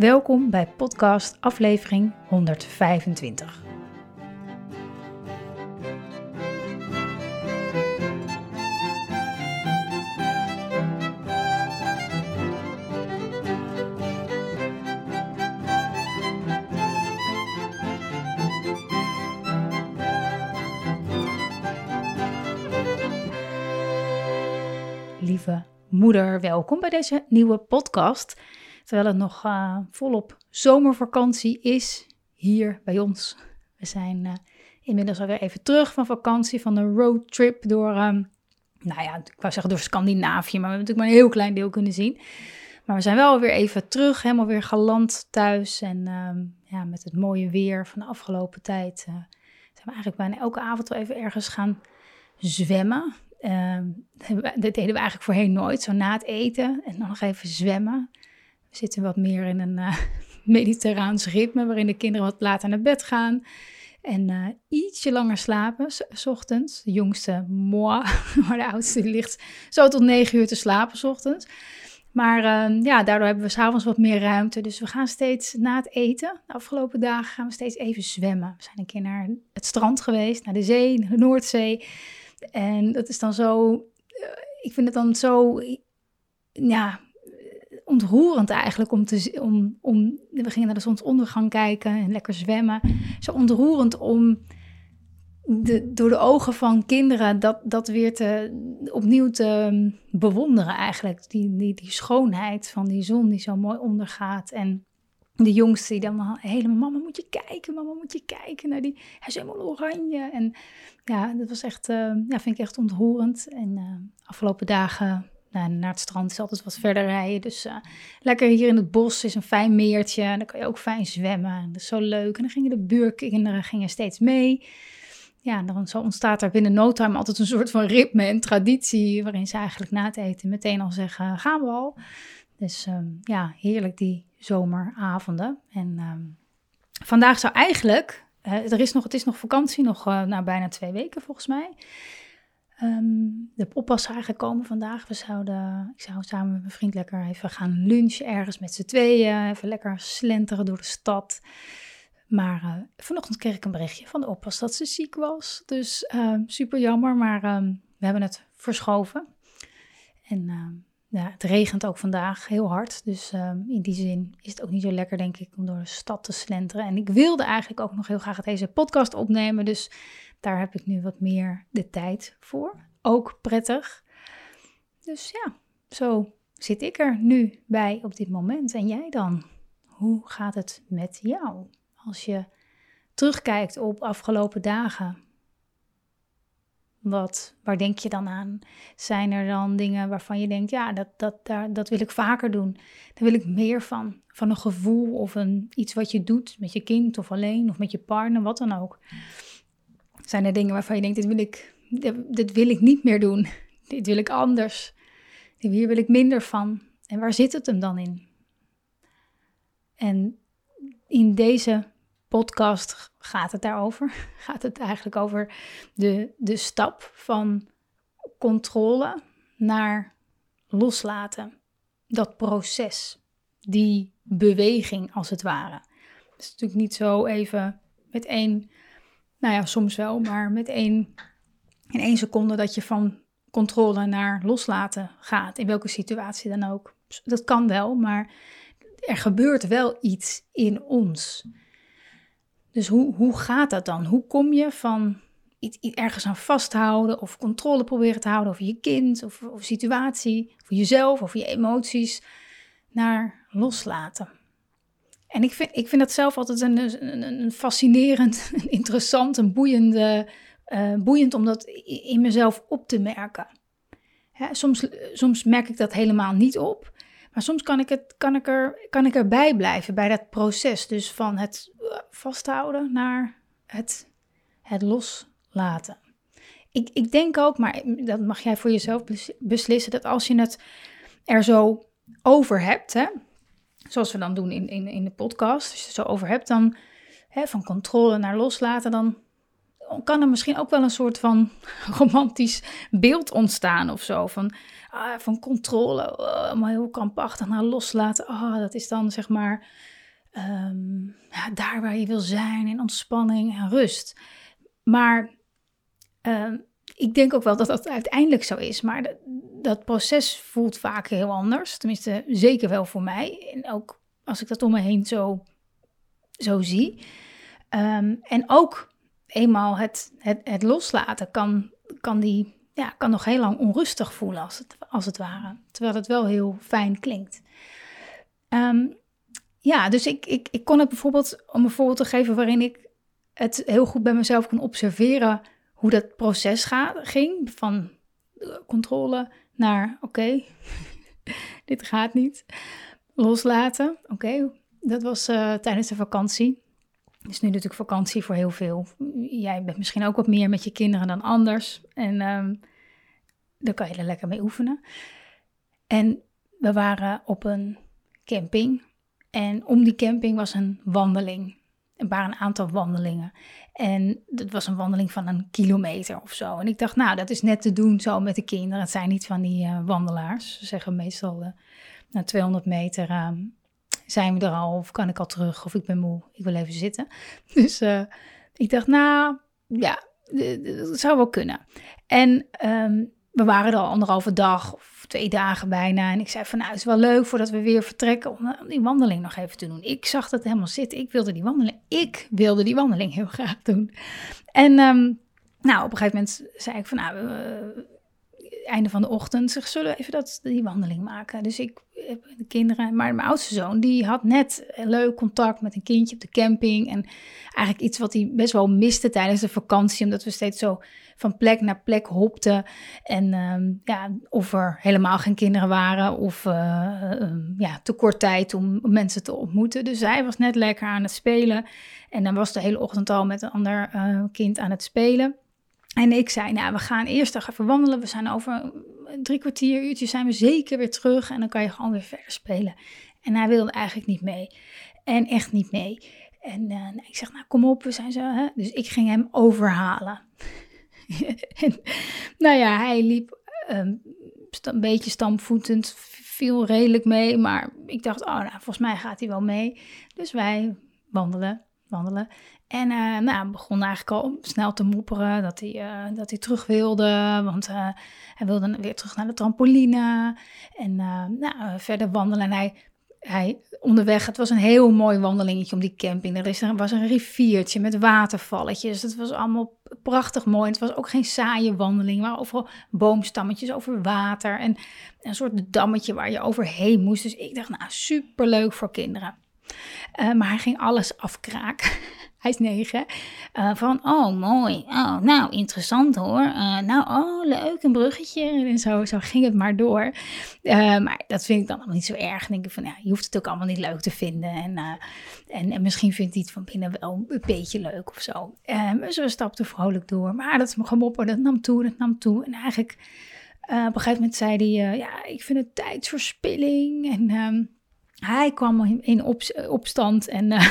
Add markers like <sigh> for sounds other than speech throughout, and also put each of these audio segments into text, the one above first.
Welkom bij podcast aflevering 125. Lieve moeder, welkom bij deze nieuwe podcast. Terwijl het nog uh, volop zomervakantie is hier bij ons. We zijn uh, inmiddels alweer even terug van vakantie, van een roadtrip door, um, nou ja, ik wou zeggen door Scandinavië, maar we hebben natuurlijk maar een heel klein deel kunnen zien. Maar we zijn wel weer even terug, helemaal weer geland thuis. En um, ja, met het mooie weer van de afgelopen tijd uh, zijn we eigenlijk bijna elke avond wel even ergens gaan zwemmen. Uh, <laughs> dat deden we eigenlijk voorheen nooit, zo na het eten en dan nog even zwemmen. We zitten wat meer in een uh, <laughs> mediterraans ritme, waarin de kinderen wat later naar bed gaan. En uh, ietsje langer slapen, s ochtends. De jongste, moi, <laughs> maar de oudste ligt zo tot negen uur te slapen, s ochtends. Maar uh, ja, daardoor hebben we s'avonds wat meer ruimte. Dus we gaan steeds na het eten, de afgelopen dagen, gaan we steeds even zwemmen. We zijn een keer naar het strand geweest, naar de zee, naar de Noordzee. En dat is dan zo, uh, ik vind het dan zo, ja, ontroerend eigenlijk om te om, om we gingen naar de zonsondergang kijken en lekker zwemmen. Zo ontroerend om de, door de ogen van kinderen dat, dat weer te, opnieuw te bewonderen eigenlijk. Die, die, die schoonheid van die zon die zo mooi ondergaat. En de jongste die dan helemaal, mama moet je kijken, mama moet je kijken naar die, hij is helemaal oranje. En ja, dat was echt, uh, ja, vind ik echt ontroerend. En uh, afgelopen dagen nou, naar het strand is altijd wat verder rijden. Dus uh, lekker hier in het bos is een fijn meertje. En dan kan je ook fijn zwemmen. Dat is zo leuk. En dan gingen de buurkinderen gingen steeds mee. Ja, dan zo ontstaat er binnen no time altijd een soort van ritme en traditie. Waarin ze eigenlijk na het eten meteen al zeggen, gaan we al. Dus um, ja, heerlijk die zomeravonden. En um, vandaag zou eigenlijk, uh, er is nog, het is nog vakantie, nog uh, bijna twee weken volgens mij. Um, de oppas zou eigenlijk komen vandaag. We zouden, ik zou samen met mijn vriend lekker even gaan lunchen ergens met z'n tweeën. Even lekker slenteren door de stad. Maar uh, vanochtend kreeg ik een berichtje van de oppas dat ze ziek was. Dus uh, super jammer, maar um, we hebben het verschoven. En ja, het regent ook vandaag heel hard. Dus in die zin is het ook niet zo lekker, denk ik, om door de stad te slenteren. En ik wilde eigenlijk ook nog heel graag deze podcast opnemen. Dus daar heb ik nu wat meer de tijd voor. Ook prettig. Dus ja, zo zit ik er nu bij op dit moment. En jij dan? Hoe gaat het met jou? Als je terugkijkt op afgelopen dagen. Wat, waar denk je dan aan? Zijn er dan dingen waarvan je denkt, ja, dat, dat, daar, dat wil ik vaker doen. Daar wil ik meer van. Van een gevoel of een, iets wat je doet met je kind of alleen of met je partner, wat dan ook. Zijn er dingen waarvan je denkt, dit wil ik, dit wil ik niet meer doen. <laughs> Dit wil ik anders. Hier wil ik minder van. En waar zit het hem dan in? En in deze podcast gaat het daarover. <laughs> Gaat het eigenlijk over de, de stap van controle naar loslaten. Dat proces, die beweging als het ware. Het is natuurlijk niet zo even met één nou ja, soms wel, maar met één, in één seconde dat je van controle naar loslaten gaat, in welke situatie dan ook. Dat kan wel, maar er gebeurt wel iets in ons. Dus hoe, hoe gaat dat dan? Hoe kom je van iets, ergens aan vasthouden of controle proberen te houden over je kind of, of situatie, of jezelf of je emoties, naar loslaten? En ik vind, ik vind dat zelf altijd een, een, een fascinerend, <laughs> een interessant, een boeiende, uh, boeiend om dat in mezelf op te merken. Hè, soms, soms merk ik dat helemaal niet op. Maar soms kan ik, het, kan, ik er, kan ik erbij blijven bij dat proces. Dus van het eh, vasthouden naar het, het loslaten. Ik, ik denk ook, maar dat mag jij voor jezelf beslissen, dat als je het er zo over hebt, hè, zoals we dan doen in, in, in de podcast, als je het zo over hebt, dan hè, van controle naar loslaten, dan kan er misschien ook wel een soort van <laughs> romantisch beeld ontstaan of zo. Van, ah, van controle, oh, maar heel krampachtig naar loslaten. Ah, dat is dan zeg maar ehm, ja, daar waar je wil zijn in ontspanning en rust. Maar ehm, ik denk ook wel dat dat uiteindelijk zo is. Maar dat, dat proces voelt vaak heel anders. Tenminste, zeker wel voor mij. En ook als ik dat om me heen zo, zo zie. Ehm, en ook eenmaal het, het, het loslaten kan, kan, die, ja, kan nog heel lang onrustig voelen, als het, als het ware. Terwijl het wel heel fijn klinkt. Ehm, ja, dus ik, ik, ik kon het bijvoorbeeld, om een voorbeeld te geven waarin ik het heel goed bij mezelf kon observeren hoe dat proces gaat, ging. Van controle naar oké, <laughs> dit gaat niet. Loslaten, oké. Dat was uh, tijdens de vakantie. Het is nu natuurlijk vakantie voor heel veel. Jij bent misschien ook wat meer met je kinderen dan anders. En um, daar kan je er lekker mee oefenen. En we waren op een camping. En om die camping was een wandeling. Er waren een aantal wandelingen. En dat was een wandeling van een kilometer of zo. En ik dacht, nou, dat is net te doen zo met de kinderen. Het zijn niet van die uh, wandelaars. Ze zeggen meestal uh, na 200 meter uh, zijn we er al, of kan ik al terug, of ik ben moe, ik wil even zitten. <laughs> Dus uh, ik dacht, nou ja, dat zou wel kunnen. En um, we waren er al anderhalve dag of twee dagen bijna. En ik zei van, nou, het is wel leuk voordat we weer vertrekken om die wandeling nog even te doen. Ik zag dat helemaal zitten. Ik wilde die wandeling, ik wilde die wandeling heel graag doen. En um, nou, op een gegeven moment zei ik van, nou, uh, einde van de ochtend, zeg, zullen we even dat, die wandeling maken? Dus ik heb de kinderen, maar mijn oudste zoon, die had net een leuk contact met een kindje op de camping. En eigenlijk iets wat hij best wel miste tijdens de vakantie, omdat we steeds zo van plek naar plek hopten. En um, ja, of er helemaal geen kinderen waren, of uh, um, ja, te kort tijd om mensen te ontmoeten. Dus hij was net lekker aan het spelen. En dan was de hele ochtend al met een ander uh, kind aan het spelen. En ik zei, nou, we gaan eerst nog even wandelen. We zijn over drie kwartier, uurtje zijn we zeker weer terug. En dan kan je gewoon weer verder spelen. En hij wilde eigenlijk niet mee. En echt niet mee. En uh, ik zeg, nou, kom op, we zijn zo. Hè? Dus ik ging hem overhalen. <laughs> en, nou ja, hij liep um, een beetje stampvoetend, viel redelijk mee. Maar ik dacht, oh, nou, volgens mij gaat hij wel mee. Dus wij wandelen, wandelen. En uh, nou, begon eigenlijk al snel te mopperen dat hij, uh, dat hij terug wilde. Want uh, hij wilde weer terug naar de trampoline. En nou, verder wandelen. En hij, hij onderweg, het was een heel mooi wandelingetje om die camping. Er, is, er was een riviertje met watervalletjes. Het was allemaal prachtig mooi. Het was ook geen saaie wandeling. Maar overal boomstammetjes over water. En een soort dammetje waar je overheen moest. Dus ik dacht, nou, superleuk voor kinderen. maar hij ging alles afkraken. <laughs> hij is negen. Uh, van, oh, mooi. Oh, nou, interessant hoor. Uh, nou, oh, leuk, een bruggetje. En zo, zo ging het maar door. Uh, maar dat vind ik dan allemaal niet zo erg. Dan denk ik van, ja, je hoeft het ook allemaal niet leuk te vinden. En, en, en, misschien vindt hij het van binnen wel een beetje leuk of zo. dus we stapten vrolijk door. Maar dat gemopper, dat nam toe, dat nam toe. En eigenlijk, op een gegeven moment zei hij, ja, ik vind het tijdsverspilling. En... Hij kwam in op, opstand en uh, <laughs>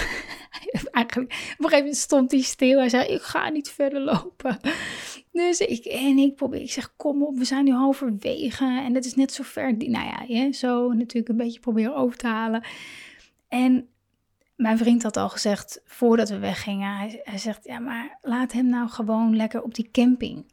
eigenlijk op een gegeven moment stond hij stil. Hij zei, ik ga niet verder lopen. Dus ik, en ik probeer, ik zeg, kom op, we zijn nu halverwege en het is net zo ver. Nou ja, ja, zo natuurlijk een beetje proberen over te halen. En mijn vriend had al gezegd, voordat we weggingen, hij, hij zegt, ja, maar laat hem nou gewoon lekker op die camping.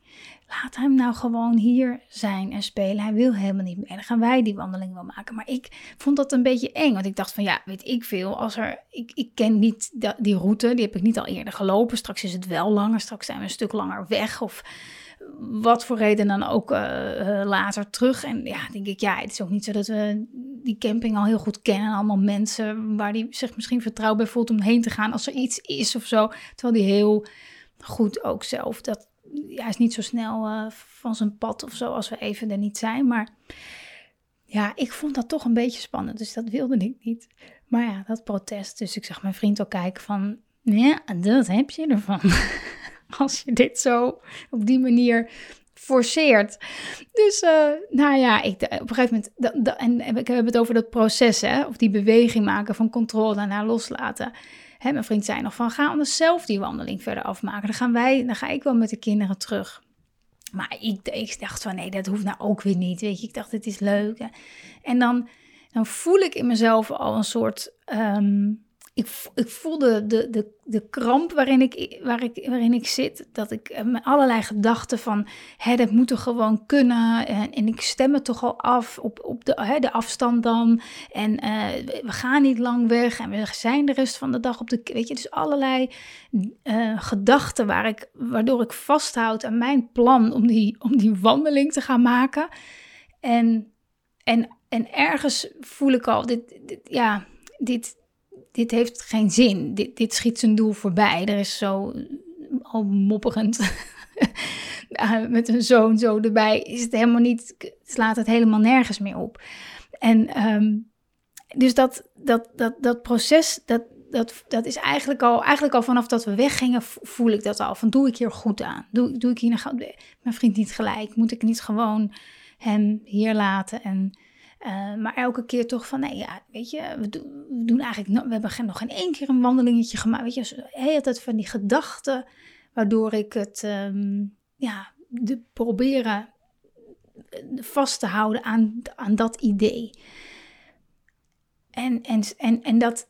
Laat hem nou gewoon hier zijn en spelen. Hij wil helemaal niet meer. Dan gaan wij die wandeling wel maken. Maar ik vond dat een beetje eng. Want ik dacht van ja, weet ik veel. Als er, ik, ik ken niet die route. Die heb ik niet al eerder gelopen. Straks is het wel langer. Straks zijn we een stuk langer weg. Of wat voor reden dan ook uh, later terug. En ja, denk ik, ja, het is ook niet zo dat we die camping al heel goed kennen. Allemaal mensen waar die zich misschien vertrouwd bij voelt om heen te gaan als er iets is of zo. Terwijl die heel goed ook zelf dat hij is niet zo snel uh, van zijn pad of zo als we even er niet zijn. Maar ja, ik vond dat toch een beetje spannend, dus dat wilde ik niet. Maar ja, dat protest. Dus ik zag mijn vriend ook kijken van, ja, dat heb je ervan. <laughs> Als je dit zo op die manier forceert. Dus, uh, nou ja, ik, op een gegeven moment, en ik heb het over dat proces, hè, of die beweging maken van controle naar loslaten. Mijn vriend zei nog van, ga anders zelf die wandeling verder afmaken. Dan, gaan wij, dan ga ik wel met de kinderen terug. Maar ik, ik dacht van, nee, dat hoeft nou ook weer niet, weet je. Ik dacht, het is leuk. En dan, dan voel ik in mezelf al een soort... Um, ik, ik voelde de, de, de kramp waarin ik, waar ik, waarin ik zit. Dat ik eh, met allerlei gedachten van, hè, dat moet er gewoon kunnen. En, en ik stem het toch al af op, op de, hè, de afstand dan. En uh, we gaan niet lang weg en we zijn de rest van de dag op de... Weet je, dus allerlei uh, gedachten waar ik, waardoor ik vasthoud aan mijn plan om die, om die wandeling te gaan maken. En, en, en ergens voel ik al, dit, dit ja, dit dit heeft geen zin. Dit, dit schiet zijn doel voorbij. Er is zo al mopperend <laughs> met een zoon zo erbij. Is het helemaal niet, slaat het helemaal nergens meer op. En ehm, dus dat, dat, dat, dat proces, dat, dat, dat is eigenlijk al, eigenlijk al vanaf dat we weggingen, voel ik dat al. Van doe ik hier goed aan? Doe, doe ik hier nou, mijn vriend niet gelijk? Moet ik niet gewoon hem hier laten en uh, maar elke keer toch van, nee, ja, weet je, we, doen, we doen eigenlijk, we hebben nog geen één keer een wandelingetje gemaakt. Weet je, heel tijd van die gedachten, waardoor ik het, um, ja, de, proberen eh, vast te houden aan, aan dat idee. En, en, en, en, dat,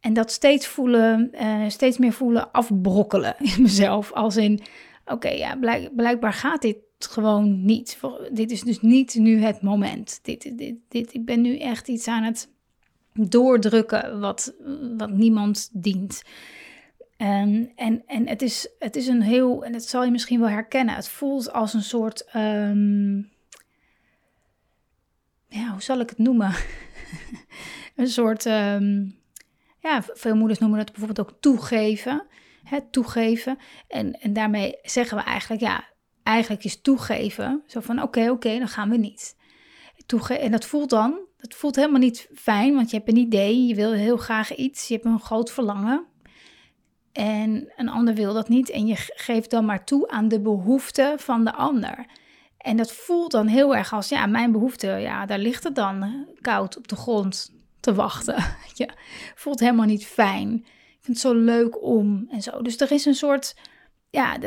en dat steeds voelen, uh, steeds meer voelen afbrokkelen in mezelf. Als in, oké, ja, blijk, blijkbaar gaat dit gewoon niet. Dit is dus niet nu het moment. Dit, dit, dit, ik ben nu echt iets aan het doordrukken wat, wat niemand dient. En, en, en het, is, het is een heel, en dat zal je misschien wel herkennen, het voelt als een soort, um, ja, hoe zal ik het noemen? <laughs> een soort, um, ja, veel moeders noemen het bijvoorbeeld ook toegeven. Hè, toegeven. En, en daarmee zeggen we eigenlijk, ja, eigenlijk is toegeven. Zo van oké, oké, dan gaan we niet. Toege en dat voelt dan, dat voelt helemaal niet fijn, want je hebt een idee, je wil heel graag iets, je hebt een groot verlangen. En een ander wil dat niet en je geeft dan maar toe aan de behoeften van de ander. En dat voelt dan heel erg als, ja, mijn behoefte, ja, daar ligt het dan koud op de grond te wachten. <laughs> Je voelt helemaal niet fijn. Ik vind het zo leuk om en zo. Dus er is een soort, ja,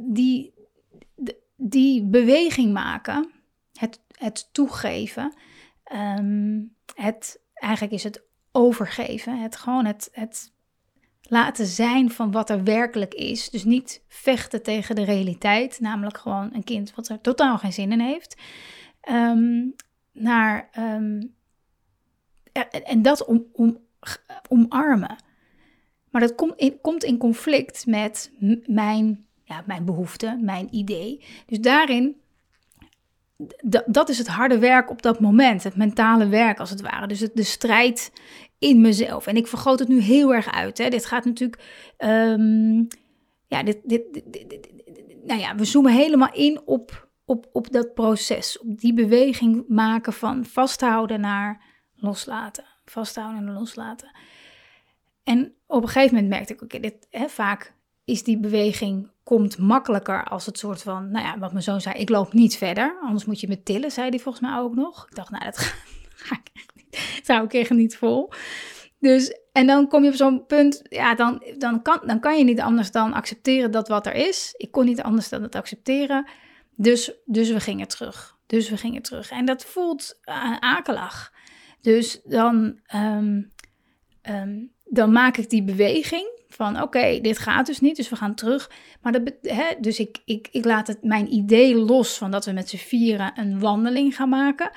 die, die beweging maken, het, het toegeven, ehm, het, eigenlijk is het overgeven, het gewoon het, het laten zijn van wat er werkelijk is. Dus niet vechten tegen de realiteit, namelijk gewoon een kind wat er totaal geen zin in heeft. Ehm, naar, ehm, en dat om, om, omarmen. Maar dat komt in, komt in conflict met mijn ja, mijn behoefte, mijn idee. Dus daarin, dat is het harde werk op dat moment, het mentale werk als het ware. Dus de strijd in mezelf. En ik vergroot het nu heel erg uit. Hè. Dit gaat natuurlijk, um, ja, dit, dit, nou ja, we zoomen helemaal in op, op, op dat proces, op die beweging maken van vasthouden naar loslaten. Vasthouden en loslaten. En op een gegeven moment merkte ik, oké, dit hè, vaak is die beweging komt makkelijker als het soort van, nou ja, wat mijn zoon zei, ik loop niet verder, anders moet je me tillen, zei hij volgens mij ook nog. Ik dacht, nou, dat <laughs> ga, ik echt niet, ik echt niet vol. Dus, en dan kom je op zo'n punt, ja, dan, dan, kan, dan kan je niet anders dan accepteren dat wat er is. Ik kon niet anders dan het accepteren. Dus, dus we gingen terug. Dus we gingen terug. En dat voelt uh, akelig. Dus dan, um, um, dan maak ik die beweging van oké, dit gaat dus niet, dus we gaan terug. Maar dat, hè, dus ik, ik, ik laat het, mijn idee los van dat we met z'n vieren een wandeling gaan maken.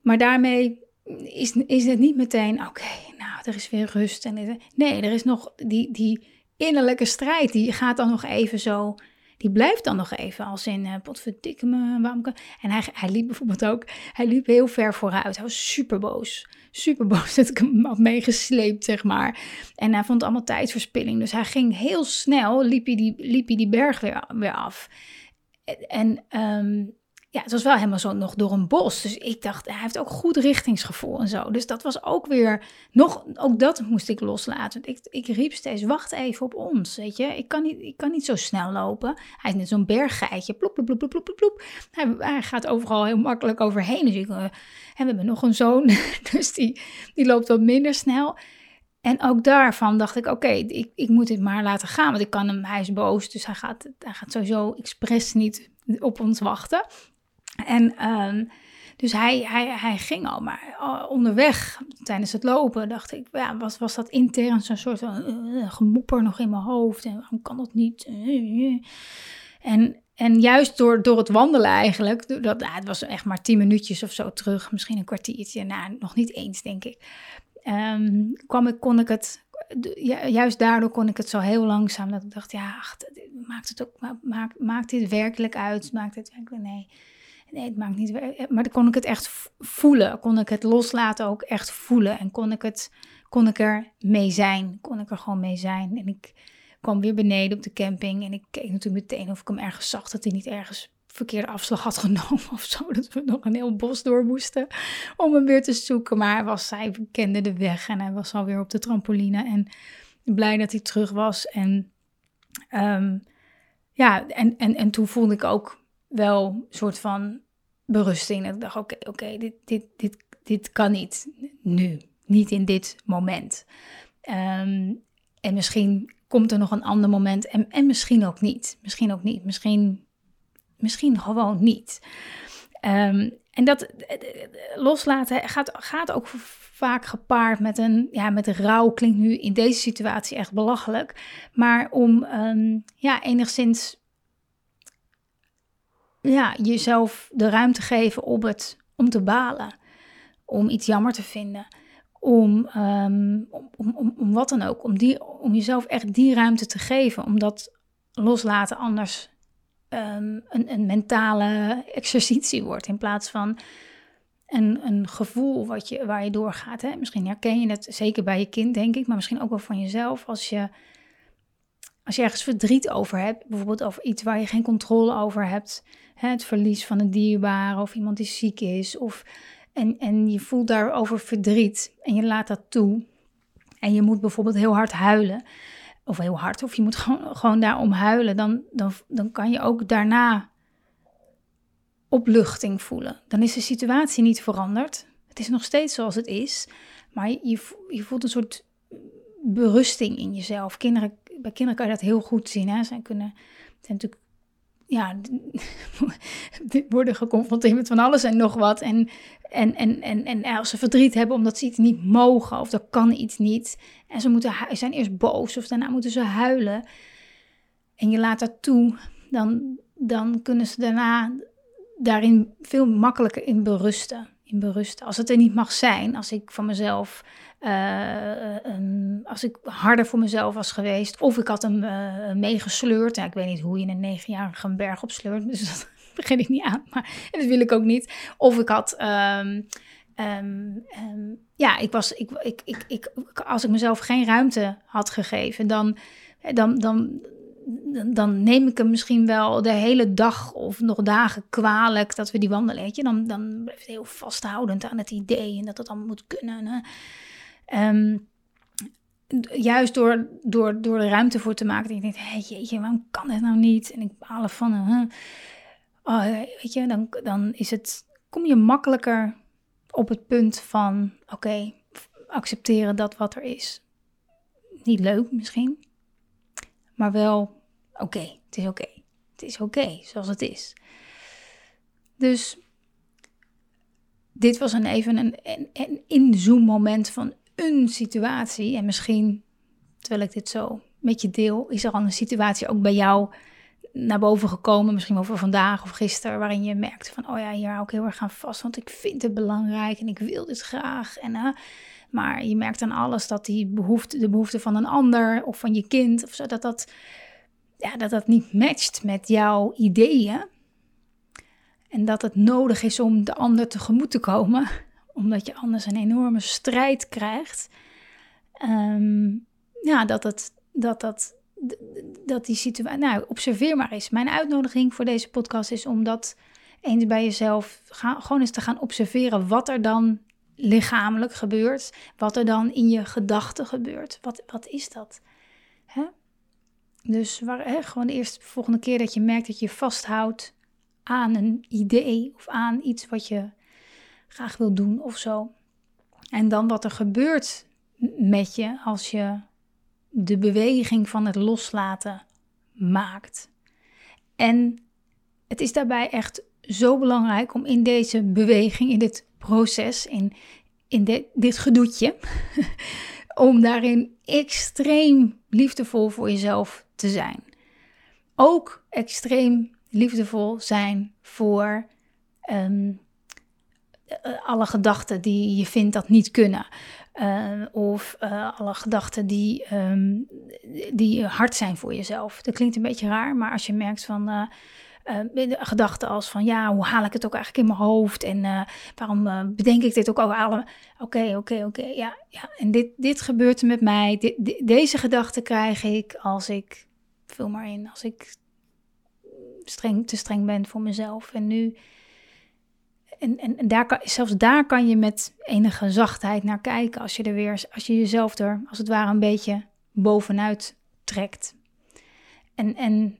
Maar daarmee is, is het niet meteen, oké, nou, er is weer rust. En, nee, er is nog die, die innerlijke strijd, die gaat dan nog even zo die blijft dan nog even als in, uh, potverdikke me, waarom. En hij, hij liep bijvoorbeeld ook, hij liep heel ver vooruit. Hij was super boos. Super boos <laughs> dat ik hem had meegesleept, zeg maar. En hij vond allemaal tijdverspilling. Dus hij ging heel snel, liep hij die, liep hij die berg weer, weer af. En um, ja, het was wel helemaal zo nog door een bos. Dus ik dacht, hij heeft ook goed richtingsgevoel en zo. Dus dat was ook weer, nog, ook dat moest ik loslaten. Ik, ik riep steeds, wacht even op ons, weet je. Ik kan niet, ik kan niet zo snel lopen. Hij is net zo'n berggeitje, plop, plop, plop, plop, plop. Hij, gaat overal heel makkelijk overheen. Dus uh, en we hebben nog een zoon, <laughs> dus die, die loopt wat minder snel. En ook daarvan dacht ik, oké, ik, ik moet dit maar laten gaan. Want ik kan hem, hij is boos, dus hij gaat, hij gaat sowieso expres niet op ons wachten. En um, dus hij, hij, hij ging al, maar uh, onderweg tijdens het lopen dacht ik, ja, was, was dat intern zo'n soort van uh, gemopper nog in mijn hoofd. En waarom kan dat niet? En, en juist door, door het wandelen eigenlijk, dat, nou, het was echt maar tien minuutjes of zo terug, misschien een kwartiertje, nou, nog niet eens denk ik, um, kwam kon ik het juist daardoor kon ik het zo heel langzaam dat ik dacht, ja, ach, maakt het ook, maakt, maakt dit werkelijk uit? Maakt het werkelijk, nee nee, het maakt niet uit. Maar dan kon ik het echt voelen. Kon ik het loslaten ook echt voelen. En kon ik, het, kon ik er mee zijn. Kon ik er gewoon mee zijn. En ik kwam weer beneden op de camping. En ik keek natuurlijk meteen of ik hem ergens zag. Dat hij niet ergens verkeerde afslag had <laughs> genomen of zo. Dat we nog een heel bos door moesten om hem weer te zoeken. Maar hij, was, hij kende de weg en hij was alweer op de trampoline. En blij dat hij terug was. En um, ja, en, en, en toen voelde ik ook wel een soort van berusting. Ik dacht, oké, oké, dit, dit, dit, dit kan niet nu. Niet in dit moment. Ehm, en misschien komt er nog een ander moment. En, en misschien ook niet. Misschien ook niet. Misschien, misschien gewoon niet. Um, en dat loslaten gaat, gaat ook vaak gepaard met een, ja, met rouw. Klinkt nu in deze situatie echt belachelijk. Maar om um, ja, enigszins ja, jezelf de ruimte geven om, het, om te balen. Om iets jammer te vinden. Om, um, om, om, om, wat dan ook. Om, die, om jezelf echt die ruimte te geven. Omdat loslaten anders um, een, een mentale exercitie wordt. In plaats van een, een gevoel wat je, waar je doorgaat. Hè? Misschien herken je het zeker bij je kind, denk ik. Maar misschien ook wel van jezelf. Als je, als je ergens verdriet over hebt. Bijvoorbeeld over iets waar je geen controle over hebt het verlies van een dierbare of iemand die ziek is. Of, en, en je voelt daarover verdriet en je laat dat toe. En je moet bijvoorbeeld heel hard huilen. Of heel hard, of je moet gewoon, gewoon daarom huilen. Dan, dan, dan kan je ook daarna opluchting voelen. Dan is de situatie niet veranderd. Het is nog steeds zoals het is. Maar je, je voelt een soort berusting in jezelf. Kinderen, bij kinderen kan je dat heel goed zien. Hè? Zij kunnen, zijn natuurlijk ja, <laughs> worden geconfronteerd met van alles en nog wat. En, en, en, en, als ze verdriet hebben omdat ze iets niet mogen of er kan iets niet. En ze moeten, zijn eerst boos of daarna moeten ze huilen. En je laat dat toe, dan, dan kunnen ze daarna daarin veel makkelijker in berusten. In berusten. Als het er niet mag zijn, als ik van mezelf uh, als ik harder voor mezelf was geweest, of ik had hem uh, meegesleurd. Ik weet niet hoe je een negenjarige een berg opsleurt, dus dat <laughs> begin ik niet aan. Maar dat wil ik ook niet. Of ik had. Um, um, ja, ik was. Ik, ik, ik, ik, als ik mezelf geen ruimte had gegeven, dan. dan, dan dan neem ik hem misschien wel de hele dag of nog dagen kwalijk dat we die wandelen. Dan, dan blijft het heel vasthoudend aan het idee en dat het allemaal moet kunnen. Um, juist door, door, door er ruimte voor te maken. Dat je denkt, hey, jeetje, waarom kan het nou niet? En ik balen van, oh, weet je, dan, dan is het, kom je makkelijker op het punt van, oké, accepteren dat wat er is. Niet leuk misschien, maar wel, oké, het is oké. Het is oké, zoals het is. Dus dit was een even een, een, een inzoom moment van een situatie. En misschien, terwijl ik dit zo met je deel, is er al een situatie ook bij jou naar boven gekomen. Misschien over vandaag of gisteren, waarin je merkte van, oh ja, hier hou ik heel erg aan vast, want ik vind het belangrijk en ik wil dit graag. En, maar je merkt aan alles dat die behoefte, de behoefte van een ander of van je kind, of zo, dat dat, ja, dat dat niet matcht met jouw ideeën. En dat het nodig is om de ander tegemoet te komen omdat je anders een enorme strijd krijgt. Ehm, ja, dat, het, dat, dat, dat die situatie. Nou, observeer maar eens. Mijn uitnodiging voor deze podcast is om dat eens bij jezelf, gewoon eens te gaan observeren wat er dan lichamelijk gebeurt, wat er dan in je gedachten gebeurt. Wat, wat is dat? Hè? Dus waar, hè, gewoon eerst de volgende keer dat je merkt dat je vasthoudt aan een idee of aan iets wat je graag wil doen of zo. En dan wat er gebeurt met je als je de beweging van het loslaten maakt. En het is daarbij echt zo belangrijk om in deze beweging, in dit proces, in, in dit gedoetje, <laughs> om daarin extreem liefdevol voor jezelf te zijn. Ook extreem liefdevol zijn voor ehm, alle gedachten die je vindt dat niet kunnen. Uh, of uh, alle gedachten die, um, die hard zijn voor jezelf. Dat klinkt een beetje raar, maar als je merkt van gedachten als van ja, hoe haal ik het ook eigenlijk in mijn hoofd en waarom bedenk ik dit ook allemaal? Oké, oké, oké, ja, ja. En dit, dit gebeurt met mij. Deze gedachten krijg ik als ik, vul maar in, als ik streng, te streng ben voor mezelf. En nu en, en, daar kan, zelfs daar kan je met enige zachtheid naar kijken. Als je er weer, als je jezelf er als het ware een beetje bovenuit trekt. En, en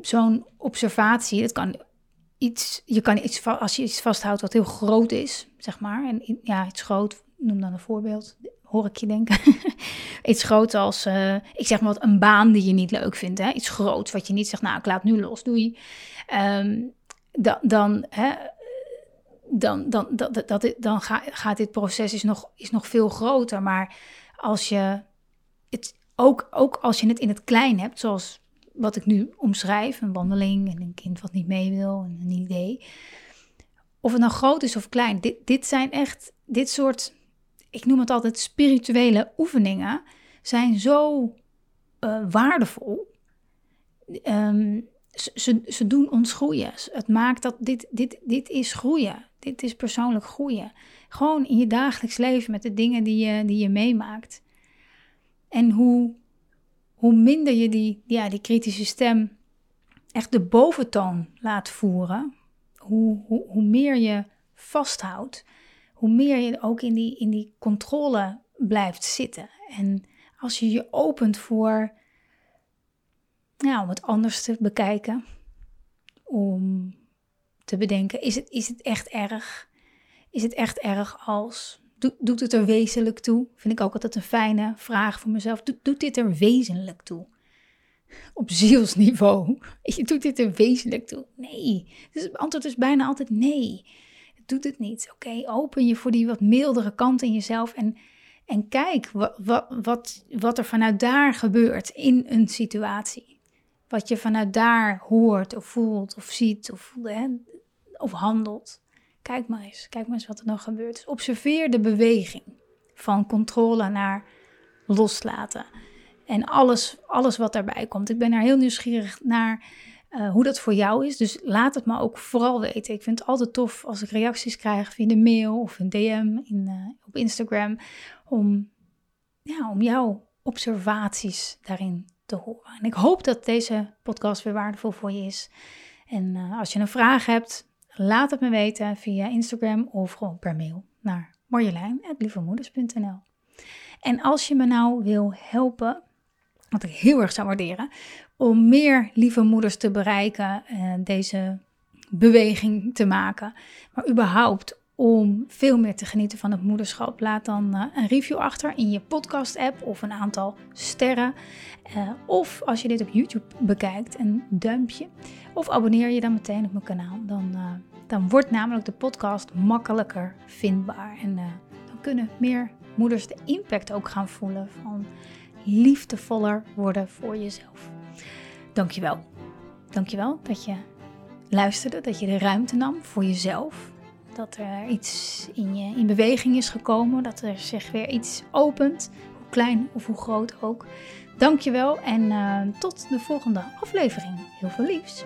zo'n observatie, dat kan iets, je kan iets, als je iets vasthoudt wat heel groot is, zeg maar. En ja, iets groot, noem dan een voorbeeld, hoor ik je denken. <laughs> iets groot als, uh, ik zeg maar wat, een baan die je niet leuk vindt. Hè? Iets groot wat je niet zegt, nou, ik laat nu los, doei. Um, dan, dan, hè, dan, dan, dat, dat, dan gaat dit proces is nog, is nog veel groter. Maar als je het ook, ook als je het in het klein hebt, zoals wat ik nu omschrijf, een wandeling en een kind wat niet mee wil en een idee. Of het nou groot is of klein, dit, dit zijn echt, dit soort, ik noem het altijd spirituele oefeningen, zijn zo uh, waardevol. Um, ze, ze doen ons groeien. Het maakt dat dit, dit, dit is groeien. Dit is persoonlijk groeien. Gewoon in je dagelijks leven met de dingen die je, die je meemaakt. En hoe, hoe minder je die, ja, die kritische stem echt de boventoon laat voeren, hoe, hoe, hoe meer je vasthoudt, hoe meer je ook in die, in die controle blijft zitten. En als je je opent voor ja, om het anders te bekijken. Om te bedenken, is het, is het echt erg? Is het echt erg als? doet het er wezenlijk toe? Vind ik ook altijd een fijne vraag voor mezelf. doet dit er wezenlijk toe? Op zielsniveau. <laughs> Doet dit er wezenlijk toe? Nee. Dus het antwoord is bijna altijd nee. Het doet het niet. Oké, open je voor die wat mildere kant in jezelf en, en kijk wat, wat, wat, wat er vanuit daar gebeurt in een situatie wat je vanuit daar hoort of voelt of ziet of, hè, handelt. Kijk maar eens, kijk maar eens wat er dan gebeurt. Dus observeer de beweging van controle naar loslaten. En alles, alles wat daarbij komt. Ik ben daar heel nieuwsgierig naar uh, hoe dat voor jou is. Dus laat het me ook vooral weten. Ik vind het altijd tof als ik reacties krijg via de mail of een DM in, uh, op Instagram. Om, ja, om jouw observaties daarin te horen. En ik hoop dat deze podcast weer waardevol voor je is. En uh, als je een vraag hebt, laat het me weten via Instagram of gewoon per mail naar marjolein.lievemoeders.nl En als je me nou wil helpen, wat ik heel erg zou waarderen, om meer lieve moeders te bereiken, en deze beweging te maken, maar überhaupt om veel meer te genieten van het moederschap, laat dan uh, een review achter in je podcast-app of een aantal sterren. Uh, of als je dit op YouTube bekijkt, een duimpje. Of abonneer je dan meteen op mijn kanaal. Dan, uh, dan wordt namelijk de podcast makkelijker vindbaar. En dan kunnen meer moeders de impact ook gaan voelen van liefdevoller worden voor jezelf. Dankjewel. Dankjewel dat je luisterde, dat je de ruimte nam voor jezelf dat er iets in je in beweging is gekomen. Dat er zich weer iets opent. Hoe klein of hoe groot ook. Dankjewel en uh, tot de volgende aflevering. Heel veel liefs.